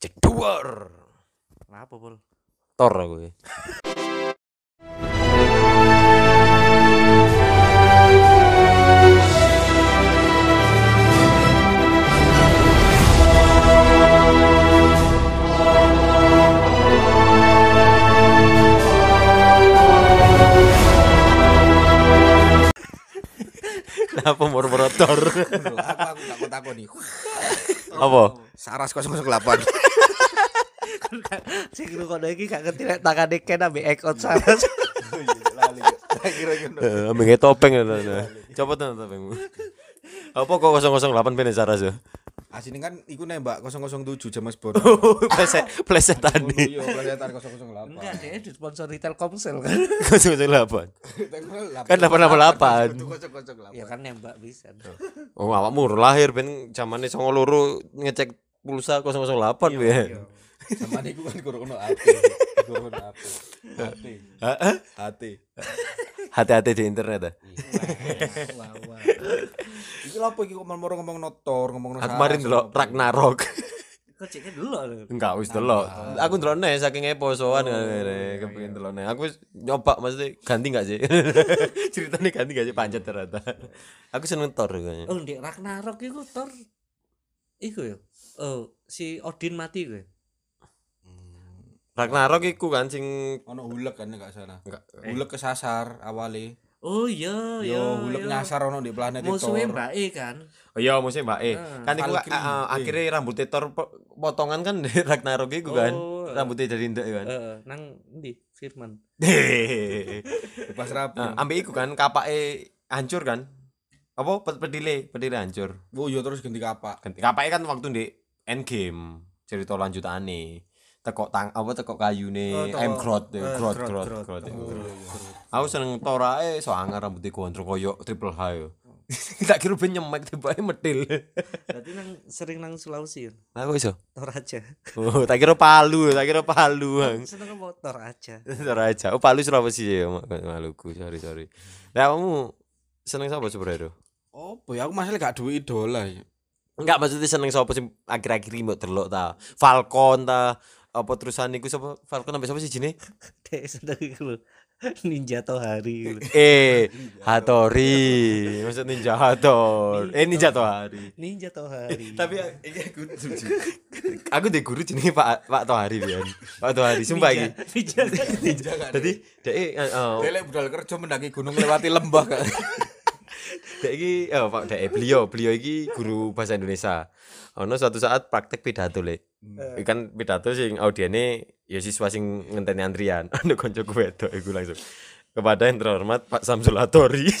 Cek duar. Apa, Pul? Tor aku. Ya. Kenapa moro-moro tor? aku aku tak kok takoni. Apa? Saras 008. Sing ngrungokno iki gak ngerti nek tangane Ken ambek Ekot Saras. Kira ngono. Eh, Ambil topeng ya. Coba tuh topengmu. Apa kok 008 bener Saras ya? Asine kan iku nembak 007 James Bond. Pleset, pleset tadi. Iya, pelajaran 008. Enggak, dia disponsori Telkomsel kan. 008. Kan 888. 008. Ya kan nembak bisa. Oh, awakmu lahir ben zamane 92 ngecek pulsa 008 ya. Zaman iku kan kurang ono HP. Kurang ono HP. Heeh. HP. Hati-hati di internet ya. Wah. Iki lho apa iki kok moro ngomong notor, ngomong Aku kemarin delok Ragnarok. Kok ceknya dulu. Enggak wis delok. Aku ndelok nih saking eposoan kepengin delok nih. Aku wis nyoba mesti ganti enggak sih? Ceritanya ganti enggak sih pancet ternyata. Aku seneng Thor kayaknya. Oh, di Ragnarok iku Thor iku ya. Oh, si Odin mati gue. Ragnarok iku kan sing Ono hulek kan enggak salah. enggak Hulek kesasar awale. Oh iya, iya. Yo hulek iya. nyasar ono di planet Thor. Mbak E kan. Oh iya maksudnya Mbak E. Ah. Kan iku Valkyrie. ah, ah, akhirnya rambutnya Thor po- potongan kan di Ragnarok iku kan. Oh, eh. Rambutnya jadi ndek kan. Heeh, nang ndi Firman. Pas rapi. Nah, ambek iku kan kapake hancur kan. Apa Pe- pedile, pedile hancur. Oh iya terus ganti kapak. Ganti kapake kan waktu di Endgame cerita lanjutane. Tekok tang apa tekok kayune Oh, tekok- M Groot, eh, Groot, Groot, Groot, Groot. Groot. iku. Oh, iya, iya. Aku seneng Thor ae so angar rambutnya gondrong koyo triple H yo. Tak kira ben nyemek tiba medil. Berarti nang sering nang Sulawesi. Aku iso. Thor aja. Oh, tak kira Palu, tak kira Palu, Bang. Seneng motor aja. Thor aja. Oh, Palu Sulawesi ya, Maluku. Sorry, sorry. Lah kamu seneng sapa superhero? Apa ya aku masalah gak duwe idola ya. Enggak maksudnya seneng sapa sing akhir-akhir ini mbok delok ta? Falcon ta? Apa terusan iku sapa? Falcon sampai sapa sih jine? Dek seneng iku lho. Ninja Tohari. Eh, Hatori. Maksud Ninja Hator. Eh, Ninja Tohari. Ninja Tohari. Tapi iki aku setuju. Aku deh guru jenenge Pak Pak Tohari Bian. Pak Tohari sumpah iki. Ninja. Ninja kan. Dadi dek eh, eh, Delek budal kerja mendaki gunung lewati lembah kan. dek iki oh Pak dek beliau, beliau iki guru bahasa Indonesia. Ono suatu saat praktek pidato le. Ikan pidato sing audiene ya siswa sing ngenteni antrian. Ono koncoku wedok iku langsung. Kepada yang terhormat Pak Samsul Atori.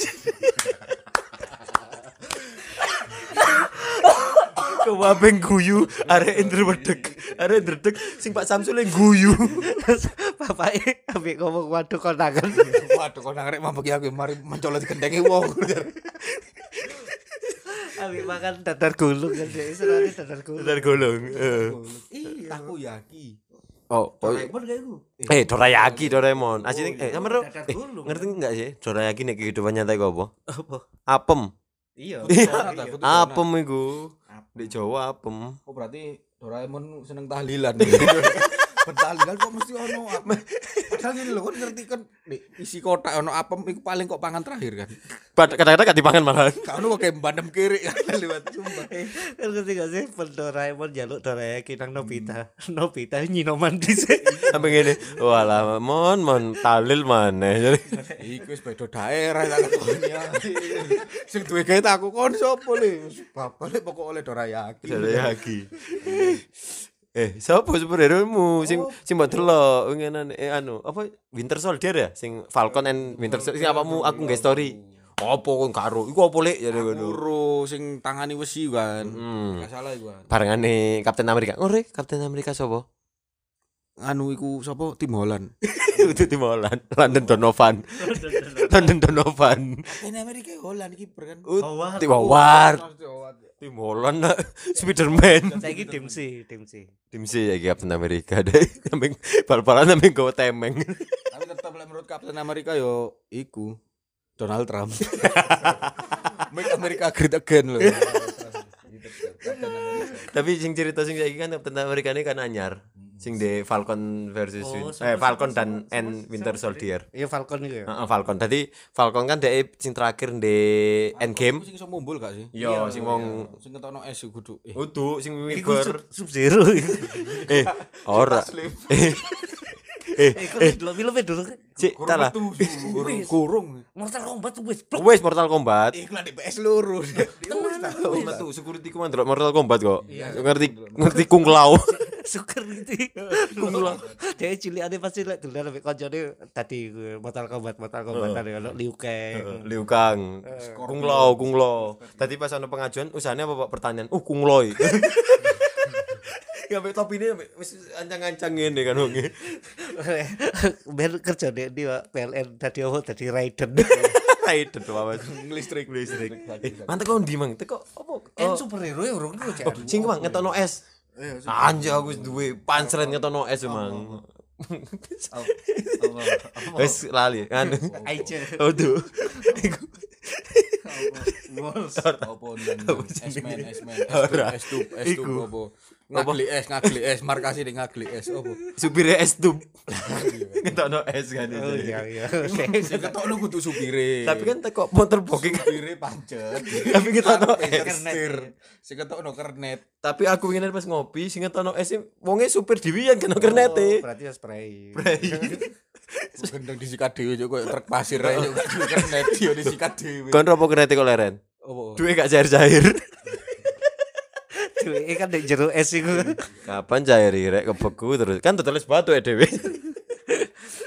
Kewabeng guyu arek Indra wedek. Arek Indra wedek sing Pak Samsul yang guyu. Bapake ambek ngomong waduh konangan. Waduh kok nang rek mabek aku mari mencolot gendenge wong. Ambek makan dadar gulung kan dia senengane dadar gulung. Dadar golong. eh. Iya. Takoyaki. Oh, oh, Doraemon kayak iku. Eh, Dorayaki, Doraemon. Asli eh sama Ro- dadar eh, gulung. ngerti enggak sih? Dorayaki nek kehidupan nyata iku apa? Apa? Apem. Iya. Iya. Apem iku. Di Jawa apem. Oh berarti Doraemon seneng tahlilan. Pentahlilan kok mesti ono apa? Padahal gini lho kan ngerti kan nih, isi kotak ono apem iku paling kok pangan terakhir kan. Kadang-kadang gak dipangan malah. Kau ono kok kayak bandem kiri kan lewat sumpah. Kan ngerti gak sih pen Doraemon jaluk Dorayaki nang Nobita. Nobita nyinoman dhisik. Sampai ngene. Walah, mon mon talil maneh. Jadi Iku wis beda daerah tak lakoni. ya. Sing duwe gawe aku kon sapa le? Bapak le pokok oleh Dorayaki. Dorayaki. Eh, siapa superhero mu sing sing mbok delok ngenan eh anu apa Winter Soldier ya sing Falcon and Winter Soldier sing apamu aku nggak story. Apa kok karo? Iku apa lek ya ngono. Sing tangani wesi kan. Hmm. Gak salah iku kan. Barengane Captain America. Ore, Captain America sapa? Anu iku sapa Tim Holland. Itu tim Holland, London Donovan. London Donovan. Captain America Holland kiper kan. Tim Howard. Tim Holland lah. Spiderman. Saiki Dempsey, Dempsey. Tim C ya Captain America deh. Sampai bal-balan sampai gawa temeng. Tapi tetap lah menurut Captain America yo iku Donald Trump. Make America great again loh. Tapi sing cerita sing saiki kan Captain America ini kan anyar. Sing di Falcon versus Oh, Win- eh Falcon sama- dan sama- and sama- Winter Soldier. Iya Falcon itu ya. Heeh, Falcon. Tadi Falcon kan dia sing terakhir di Endgame. Sing iso mumbul gak sih? Iya, sing wong Sing ketokno es kudu. Eh, Udu sing Iku miber. sub, zero. Eh, ora. Eh, eh, Eh, kok film-filmnya dulu kan Cik, tak lah. Kurung. Mortal Kombat tuh wis. Wes Mortal Kombat. Iklan di PS lurus. Tuh security ku ndelok Mortal Kombat kok. Ngerti ngerti Kung Syukur gitu. Kunglo. Dia cilikane pasti lek dolan ambek kancane tadi Mortal Kombat, Mortal Kombat tadi ono Liu Kang. Liu Kang. Kung Lao, Kung Lao. Tadi pas ana pengajuan usahanya apa Pak pertanyaan? Oh, Kung Lao. Ya ambek topine ambek wis ancang-ancang ngene kan wong. Ben kerja dek di Pak, PLN tadi apa tadi Raiden. Raiden to Mas. Listrik, listrik. Eh, mantep kok ndi Mang? Teko apa? Oh, superhero ya urung dulu oh, sing Mang ngetokno es. Anjir aku duwe pancret ngetokno es Mang. Wis lali kan. Aja. Oh tuh. Iku Apa nang S-Man, S-Man, S-Tube, S-Tube apa? Ngagli es, ngagli es, markasi di ngagli es apa? supire es tub. Ngetokno es kan Oh itu. iya iya. Sing ketokno kudu supire. Tapi kan teko motor bokek supire pancet. Tapi ketokno Karpet es. Sing ketokno kernet. Tapi aku ingin pas ngopi sing ngetokno es wonge supir dhewean kena kernete. Berarti ya spray. Gendeng disikat dhewe yo koyo truk pasir ae yo kernet yo disikat dhewe. Kon ropo kernete kok leren? Duwe gak cair-cair. Ini kan dek jero es iku. Kapan cair rek kebeku terus. Kan tulis batu ya dhewe.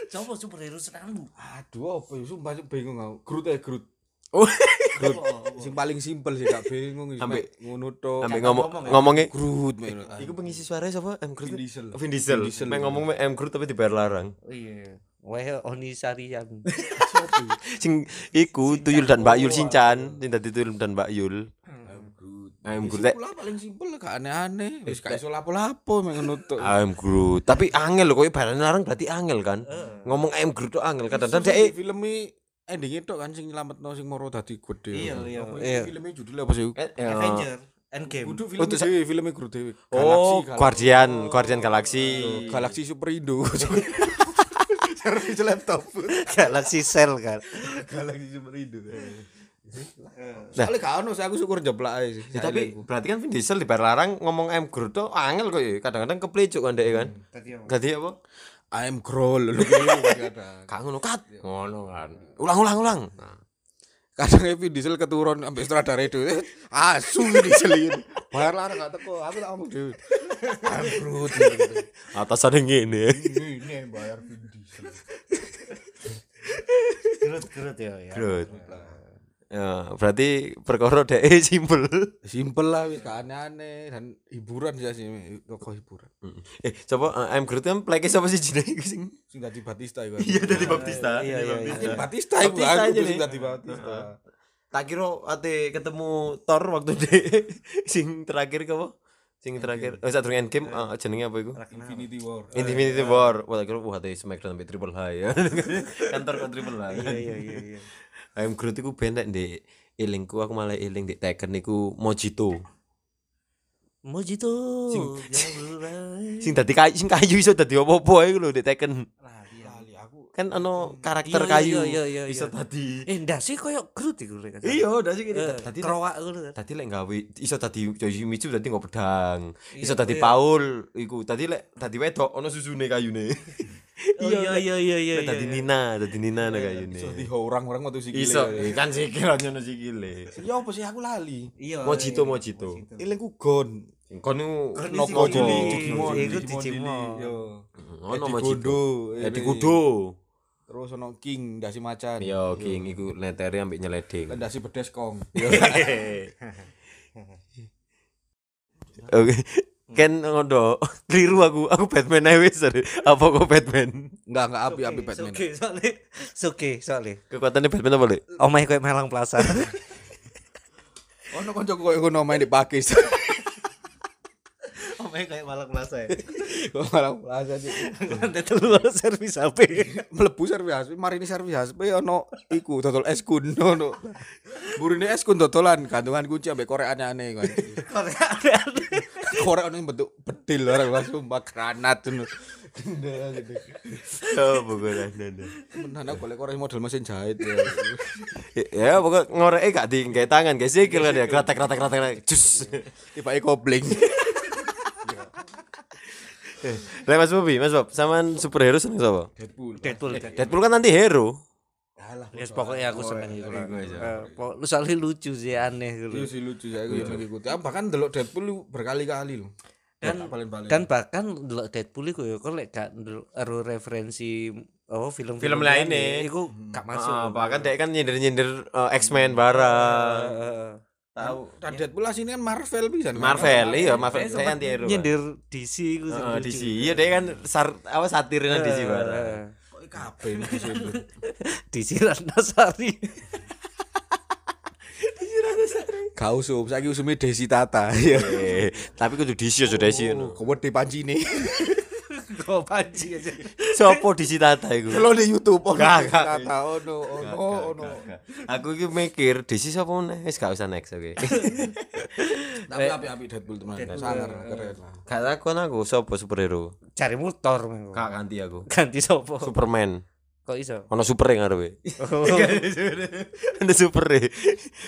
Coba superhero senang. Aduh apa ya sumpah bingung aku. Groot ae Groot. Oh, Groot sing paling simpel sih gak bingung Ambek- ngono to. Jangan ngomong ya. ngomongnya Groot. Iku pengisi suara sapa? M Groot. Vin Diesel. Vin Diesel. Mek ngomong M Groot tapi dibayar larang. Oh iya. Wah, Oni Sarian. Sing iku Tuyul dan Mbak Yul Sinchan, sing dadi Tuyul dan Mbak Yul. I'm Groot. Simpel lah paling simpel gak aneh-aneh. Wis gak iso lapo-lapo men ngono. I'm Groot. Tapi angel lho koyo barang larang berarti angel kan. Ngomong I'm Groot tuh angel kadang-kadang dhek film endingnya tok kan sing nyelametno sing moro dadi gede. Iya, iya, iya. Filmnya judulnya apa sih? eh, eh, Avenger Endgame. Kudu film Untuk sa- dhewe, filmnya Groot dhewe. Oh, Galaxy, Guardian, Guardian Galaxy. Galaxy Super Indo. Servis laptop. Galaxy Cell kan. Galaxy Super Indo. Nah. Gak ono aku syukur jeblak ae. Ya, tapi berarti kan Vin Diesel dibayar larang ngomong I'm Groot tuh angel kok ya. Kadang-kadang keplecuk kan kan. Apa? Ganti apa? I am Growl lu kadang. Kak ngono kat. Ngono kan. Ulang ulang. Nah. Kadang Vin Diesel keturun sampai sutradara itu. Asu Vin Diesel ini. Bayar larang gak teko, aku tak ngomong dhewe. I am Groot. Atasannya ngene. Ini bayar Vin Diesel. Gerut gerut ya ya. Groot. Ya, berarti perkara dhek simpel. Simpel lah wis aneh-aneh dan hiburan sih sih toko hiburan. Eh, coba uh, I'm Groot kan pleke sapa sih jenenge iku sing Sing dadi Batista iku. Iya dari Baptista. Iya, iya, iya. Batista iku Batista aku sing dadi Batista. Tak kira ate ketemu Thor waktu de sing terakhir apa? Sing terakhir. Oh, saat Endgame uh, jenenge apa iku? Infinity War. Infinity War. Wah, tak kira wah ate Smackdown sampai Triple H ya. Kantor kok Triple H. Iya iya iya I'm Groot iku bentek ndek ilingku aku malah iling ndek Tekken niku Mojito. Mojito. Sing-. Sing dadi kayu sing kayu iso dadi apa-apa iku lho ndek Tekken. Aku Kan ono karakter Iya, kayu. iya, iya, iya, Iso iya. dadi. Eh, ndase koyo Groot iku lek. Iya, udah sih gini. Eh, Kerowak ngono kan. Tadi lek gawe iso tadi Yoshimitsu dadi nggo pedang. Iso Iya, tadi iya. Paul iku. Tadi lek tadi wedok ono susune kayune. Oh, Iya iya iya iya. Lek tadi Nina, tadi Nina ana kayune. iso di orang-orang metu sikile. Iso, eh, kan sikil ono sikile. Ya apa sih aku lali. Iya. Mojito iya, Mojito. Ilingku gon. Kon niku noko. Digimon. Iku Digimon. Ono Edi Mojito. Gondo, Eh di ini. kudo. Terus ono King dasi macan. Yo King iku netere ambek nyeleding. Lan dasi bedes kong. Oke. Ken ngono keliru aku. Aku Batman ae wis. Apa kok Batman? Enggak enggak api api Batman. Oke, soalnya Oke, soalnya Kekuatannya Batman apa, Lek? Omahe koyo Malang Plaza. Ono kanca koyo ngono main di Pakis. Omahe koyo Malang Plaza. Kok malah plaza sih. Lantai telu servis HP. Mlebu servis HP, mari ini servis HP ono iku dodol es kun ono. Burine es kun dodolan gantungan kunci ambek korek aneh-aneh kan. Korek yang bentuk bedil orang langsung mbak granat ngono. Denda gitu. Oh, bukan ada. Menan aku golek korek model mesin jahit ya. Ya, pokok ngoreke gak di kayak tangan, kayak sikil kan ya. Kratek kratek kratek. Jus. Tiba kopling. Lah Mas Bobi, Mas Bob, sampean superhero seneng sapa? Deadpool. Deadpool. Deadpool kan anti hero. Alah. Yes, pokoknya aku seneng itu. Eh, lu soalnya lucu sih aneh gitu. Iya sih lucu saya aku yang ngikuti. Aku bahkan delok Deadpool berkali-kali lu. Dan- paling-paling. Dan bahkan delok Deadpool iku ya kok lek gak ero referensi oh film Film lainnya. iku gak masuk. Ah, bahkan dia kan nyindir-nyindir eh, X-Men barang. Tahu. Dan Deadpool aslinya kan Marvel bisa. Marvel, iya Marvel saya anti hero. Nyindir DC iku lucu. DC. Iya, dia kan sar, apa satirin DC barang. Heeh. Kok kabeh ini di situ. DC Ratnasari. Gak usum, saiki usume Desi Tata. Iya. Tapi kudu DC aja DC ngono. Kok wedi pancine. Kok panci aja. Sopo DC Tata iku? Lo di YouTube oh gak. Tata ono ono ono. Aku iki mikir DC sapa meneh? Wis gak usah next oke. Tapi api-api Deadpool teman. Sangar keren lah. Gak takon aku sapa superhero. Cari motor. Gak ganti aku. Ganti sopo? Superman. Kok iso? Ono super e ngarepe. Ada super e.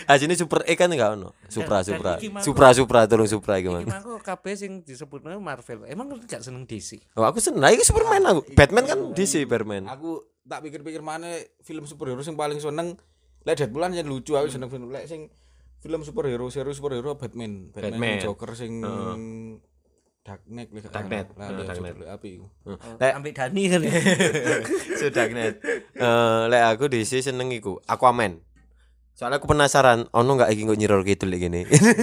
Asine super E kan enggak ono. Supra Dan- dan Supra. mah Supra Supra tolong Supra iki, mah kok kabeh sing disebutnya Marvel. Emang lu gak seneng DC? Oh, aku seneng. Iki Superman aku. Batman kan DC Batman. Aku tak pikir-pikir mana film superhero sing paling seneng lek Deadpool kan yang lucu aku seneng film lek sing film superhero seri superhero Batman Batman, Batman. Joker sing Knight lek Dark Knight. lah Dark Dark Knight. Knight api iku Lek Ambek Dani kan. sudah net. Eh lek aku DC seneng iku Aquaman. Soalnya aku penasaran, ono nggak iki kok nyiror gitu lagi gini.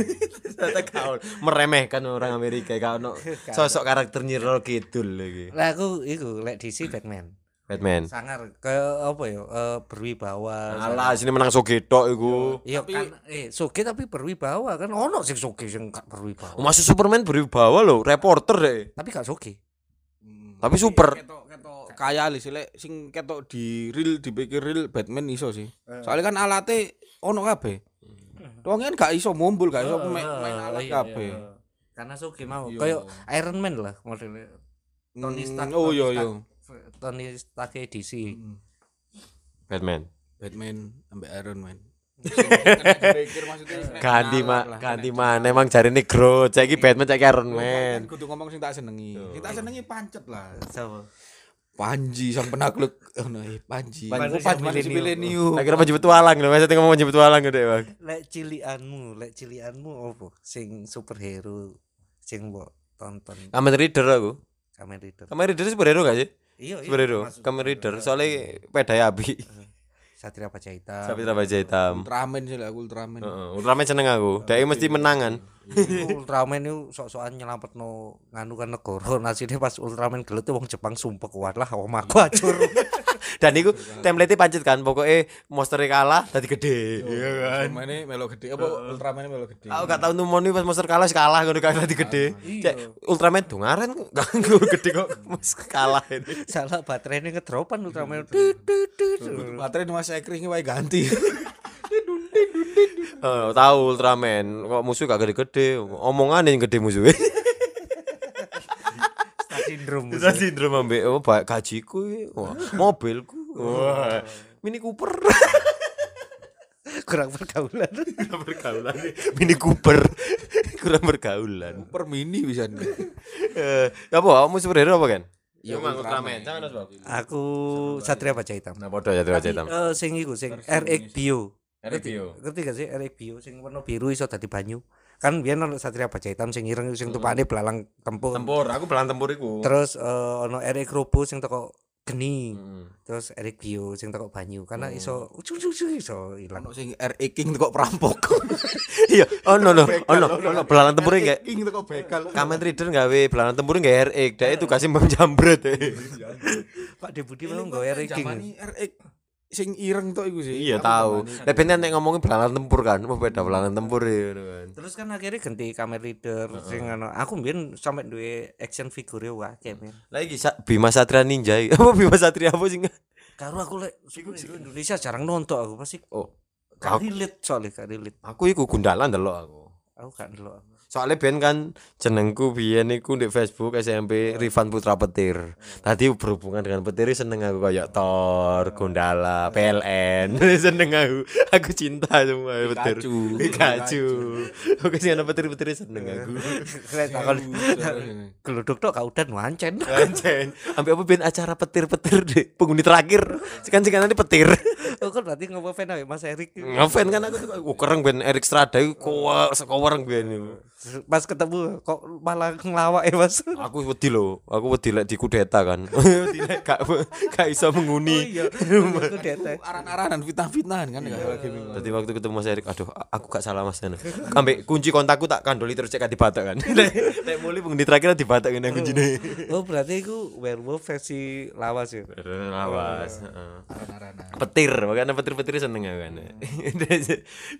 Ternyata kau meremehkan orang Amerika, kau ono sosok karakter nyiror kidul lagi. Lah aku iku lek DC Batman. Batman. Sangar ke apa ya? Eh berwibawa. Alah, sini menang Sogetok iku. Iya kan eh soge tapi berwibawa kan ono sing soge sing gak berwibawa. Masuk Superman berwibawa loh, reporter deh. Tapi gak soge. Tapi super. ketok ketok kaya li sih lek sing ketok di real dipikir real Batman iso sih soalnya kan alatnya ono kabeh Wong kan gak iso mumbul, gak iso main, main alat Iya, kabeh. iya. Karena soge mau kayak Iron Man lah modelnya. Tony Hmm, Stark. Oh iya iya. Tony Stark DC. Batman. Batman ambek Iron Man. Maksudnya Ganti mak, ganti mana emang cari nih Groot, ceki Batman, ceki Iron Kan Man. kudu ngomong sing tak senengi. Sing tak senengi pancet lah. Sama. Panji sang penakluk. Oh no, eh, Panji. Panji Oh, Panji milenium. mau jemput walang loh, masa ngomong jemput walang gede bang. Lek cilianmu, lek cilianmu apa? Sing superhero sing mbok tonton Kamen Rider aku. Kamen Rider. Kamen Rider superhero gak sih? Iya, iya. Superhero. Kamen Rider soalnya pedai api. Satria Baja Hitam. Sapi baja hitam. Ultraman sih lah, aku Ultraman. Heeh, Ultraman seneng aku. Dia mesti menangan. Iku Ultraman itu sok-sokan nyelametno nganu kan negara. Nasine pas Ultraman gelut tuh wong Jepang sumpah kuat lah omahku acur. Dan itu template pancet kan, pokoknya monsternya kalah tadi gede. Iya kan. Ultraman melo gede apa Ultraman melo gede. Aku gak tau numoni pas monster kalah kalah ngono kayak tadi gede. Cek Ultraman dongaren ganggu gede kok kalah ini. Salah baterainya ngedropan Ultraman. Tut. Baterai Mas Ekring wae ganti. Eh, tahu Ultraman kok musuh gak gede-gede, omongan yang gede musuhnya. Star syndrome. Bisa sindrom ambek oh ba- gajiku. Wah, mobilku. Wah, Mini Cooper. Kurang pergaulan. Kurang bergaulan. Mini Cooper. Kurang bergaulan. Per mini bisa. Eh, apa kamu superhero apa kan? Ya, Emang Ultraman. Jangan Bob. Aku Satria Baja Hitam. Nah, podo ya terus hitam. Eh sing iku sing RX Bio. RX Bio. Ngerti gak sih RX Bio sing warna biru iso dadi banyu. Kan biyen ono Satria Baja Hitam sing ireng sing tupane belalang tempur. Tempur, aku belang tempur iku. Terus eh, ono RX Robo sing teko geni. Hmm. Terus RX Bio sing teko banyu karena iso ucu iso ilang. Ono sing RE King kok perampok. Iya, oh no no, oh no, belalang tempur enggak. King kok begal. Kamen Rider gawe belalang tempur enggak RX, dia itu kasih menjambret. Pak Deputi mau nggo RX King. Jamani RE sing ireng tok iku sih. Iya tahu. Lah ben nek ngomongin belalang tempur kan, mau beda belalang tempur ya ngono kan. Terus kan akhirnya ganti Kamen Rider sing ono. Aku mbien sampe duwe action figure wae men. Lagi Bima Satria Ninja. Apa Bima Satria apa sih? Karo aku lek Indonesia jarang nonton aku pasti Oh, Gak relate soalnya gak relate. Aku iku Gundala ndelok aku. Aku gak delok. Soalnya ben kan jenengku biyen iku di Facebook SMP Rifan Putra Petir. Tadi berhubungan dengan petir seneng aku kayak Thor, Gundala, PLN. seneng aku. Aku cinta semua petir. Pikachu. Pikachu. Oke sih ana petir-petir seneng aku. Geluduk tok kau udan wancen. Anjen. Ambil apa ben acara petir-petir deh. Penghuni terakhir. Sekan sekan nanti petir. Oh kan berarti ngopo fan ae Mas Erik. Ngefan kan aku tuh. Oh, keren ben Erik Strada iku kowe sekowereng ben. Pas ketemu kok malah ngelawak ya Mas. Aku wedi lho, aku wedi lek dikudeta kan. Wedi lek gak gak iso menghuni. iya. Aku dete. Aran-aranan fitnah-fitnahan kan ya. Tadi waktu ketemu Mas Erik, aduh aku gak salah Mas Nana. Ambek kunci kontakku tak kandoli terus cek dibatak kan. Lek muli penghuni terakhir dibatak ngene kuncine. Oh berarti iku werewolf versi lawas ya. Lawas, heeh. Aran-aranan. Petir, makanya petir-petir seneng kan.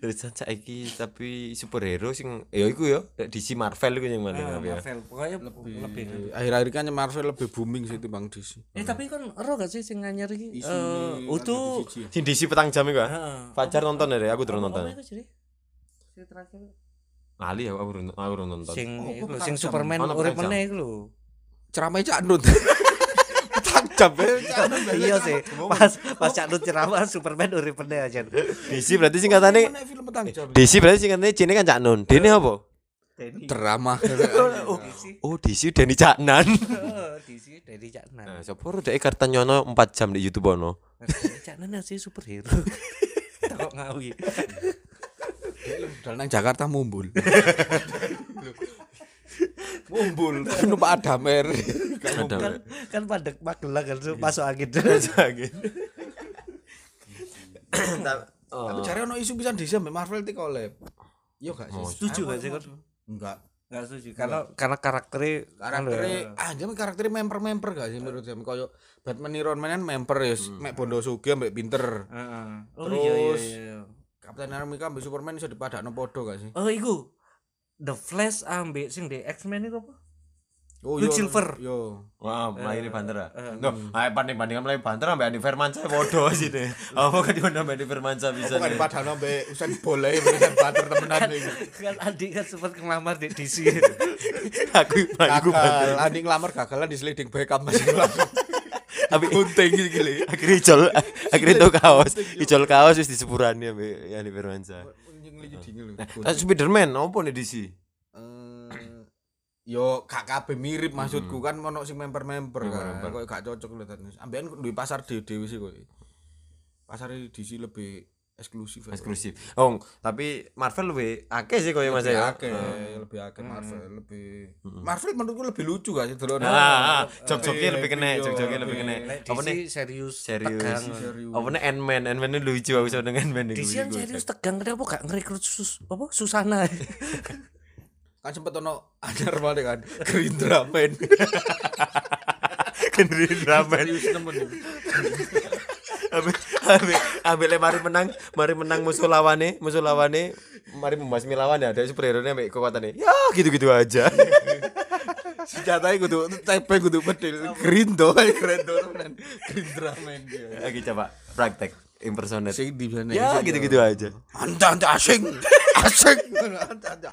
Terus saiki tapi superhero sing ya iku ya, DC Marvel iku yang paling apa ya. Marvel pokoknya lebih. lebih. Akhir-akhir kan Marvel lebih booming sih bang DC. Eh tapi kan ero gak sih sing nganyar iki? Eh kan di siji. Sing DC petang jam iku ah. Heeh. Fajar nonton ya, aku durung Apa nonton. Sing terakhir Lali aku aku durung aku durung nonton. sing Oh, iku sing. Superman urip meneh iku lho. Ceramah Cak Nut. Ya, Nut. Iya sih. Pas pas Cak Nut ceramah Superman urip meneh aja. DC berarti singkatane Mana film petang jam. DC berarti singkatane Cine kan Cak Nun. Dene apa? Denny. Drama. Oh, DC Deni Cak Nan. Di sini dari Cak Nan. Nah, sapa ro dek karta nyono 4 jam di YouTube ono. Cak Nan sih superhero. Kok ngawi. Dal nang Jakarta mumbul. mumbul. Numpak Adamer. Ada. Kan kan padek Magelang kan so, masuk angin. Oh. Tapi cari ono isu pisan DC Marvel ti collab. Yo gak sih. Setuju gak sih? Enggak. Enggak setuju. Karena karena karakternya karakternya ah jadi karakternya member-member gak sih menurut saya koyo Batman Iron Man kan member ya mek bondo sugih mbek pinter Heeh. Oh Terus- iya iya iya. Captain America mbek Superman iso dipadakno podo gak sih Oh iku The Flash ambek sing di X-Men itu apa? Oh Quicksilver. yo Wah, melayu Pantera. No, ayo banding bandingan melayu Pantera mbak Andi Firmansyah bodoh sih deh. Apa kan di mana mbak Andi Firmansyah bisa bukan nih? dipadakno mbek Usain Bolt ae Usain Butter temenan iki kan Andi kan sempat ngelamar di DC. Aku aku gagal Andi ngelamar gagalan di sliding Beckham masih langsung Tapi gunting gitu gile akhirnya icol akhirnya itu kaos icol kaos wis disepurani mbak Andi Firmansyah. Nah, Spiderman apa nih DC? Yo gak kabeh mirip maksudku kan ono sing member-member kan kok gak cocok lho tadi ambekan duwe pasar dhewe sih kok pasar DC lebih eksklusif ya. Eksklusif. Oh, tapi Marvel lebih akeh sih koyo Mas lebih ya. akeh lebih akeh Marvel lebih Marvel menurutku lebih lucu gak sih delok Ah, jok-joknya lebih kena, jok-joknya lebih kena. Apa nih? Serius Serius. tegang. Apa nih Ant-Man? Ant-Man lucu aku sama dengan Ant-Man DC serius tegang kenapa gak ngerekrut sus apa Susana. kan sempet ono anyar banget kan Gerindra men Kendri ramen. Ambil ambil ambil le mari menang, mari menang musuh lawane, musuh lawane, mari membasmi lawan ya, ada superhero nya ambek kekuatannya. Ya gitu-gitu aja. senjatanya kudu tepe kudu bedil Gerindo Gerindo temenan Gerindra men Lagi coba praktek impersonate. sing di Ya gitu-gitu aja. anda anda asing asing anda anda